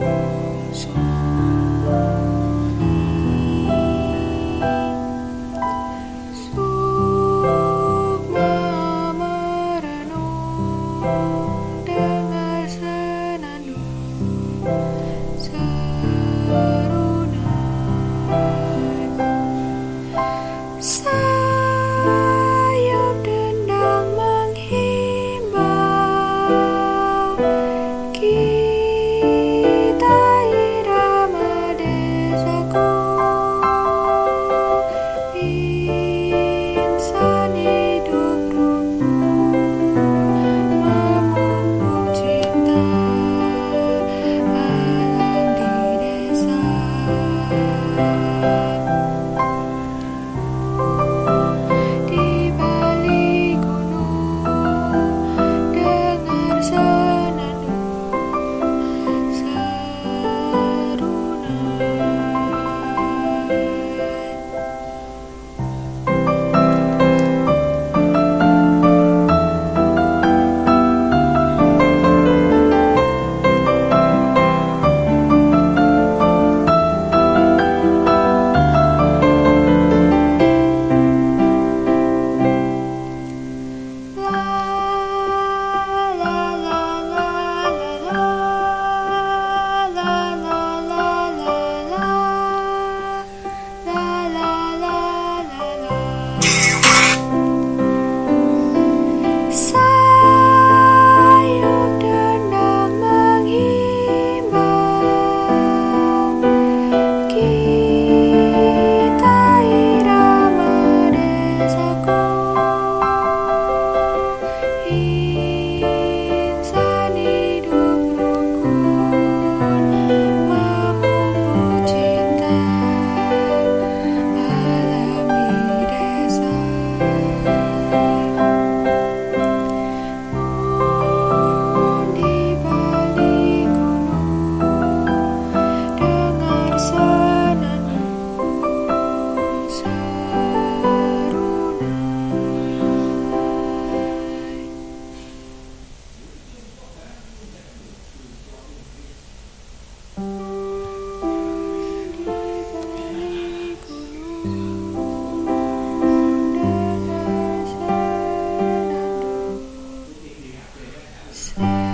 Amen. Bye.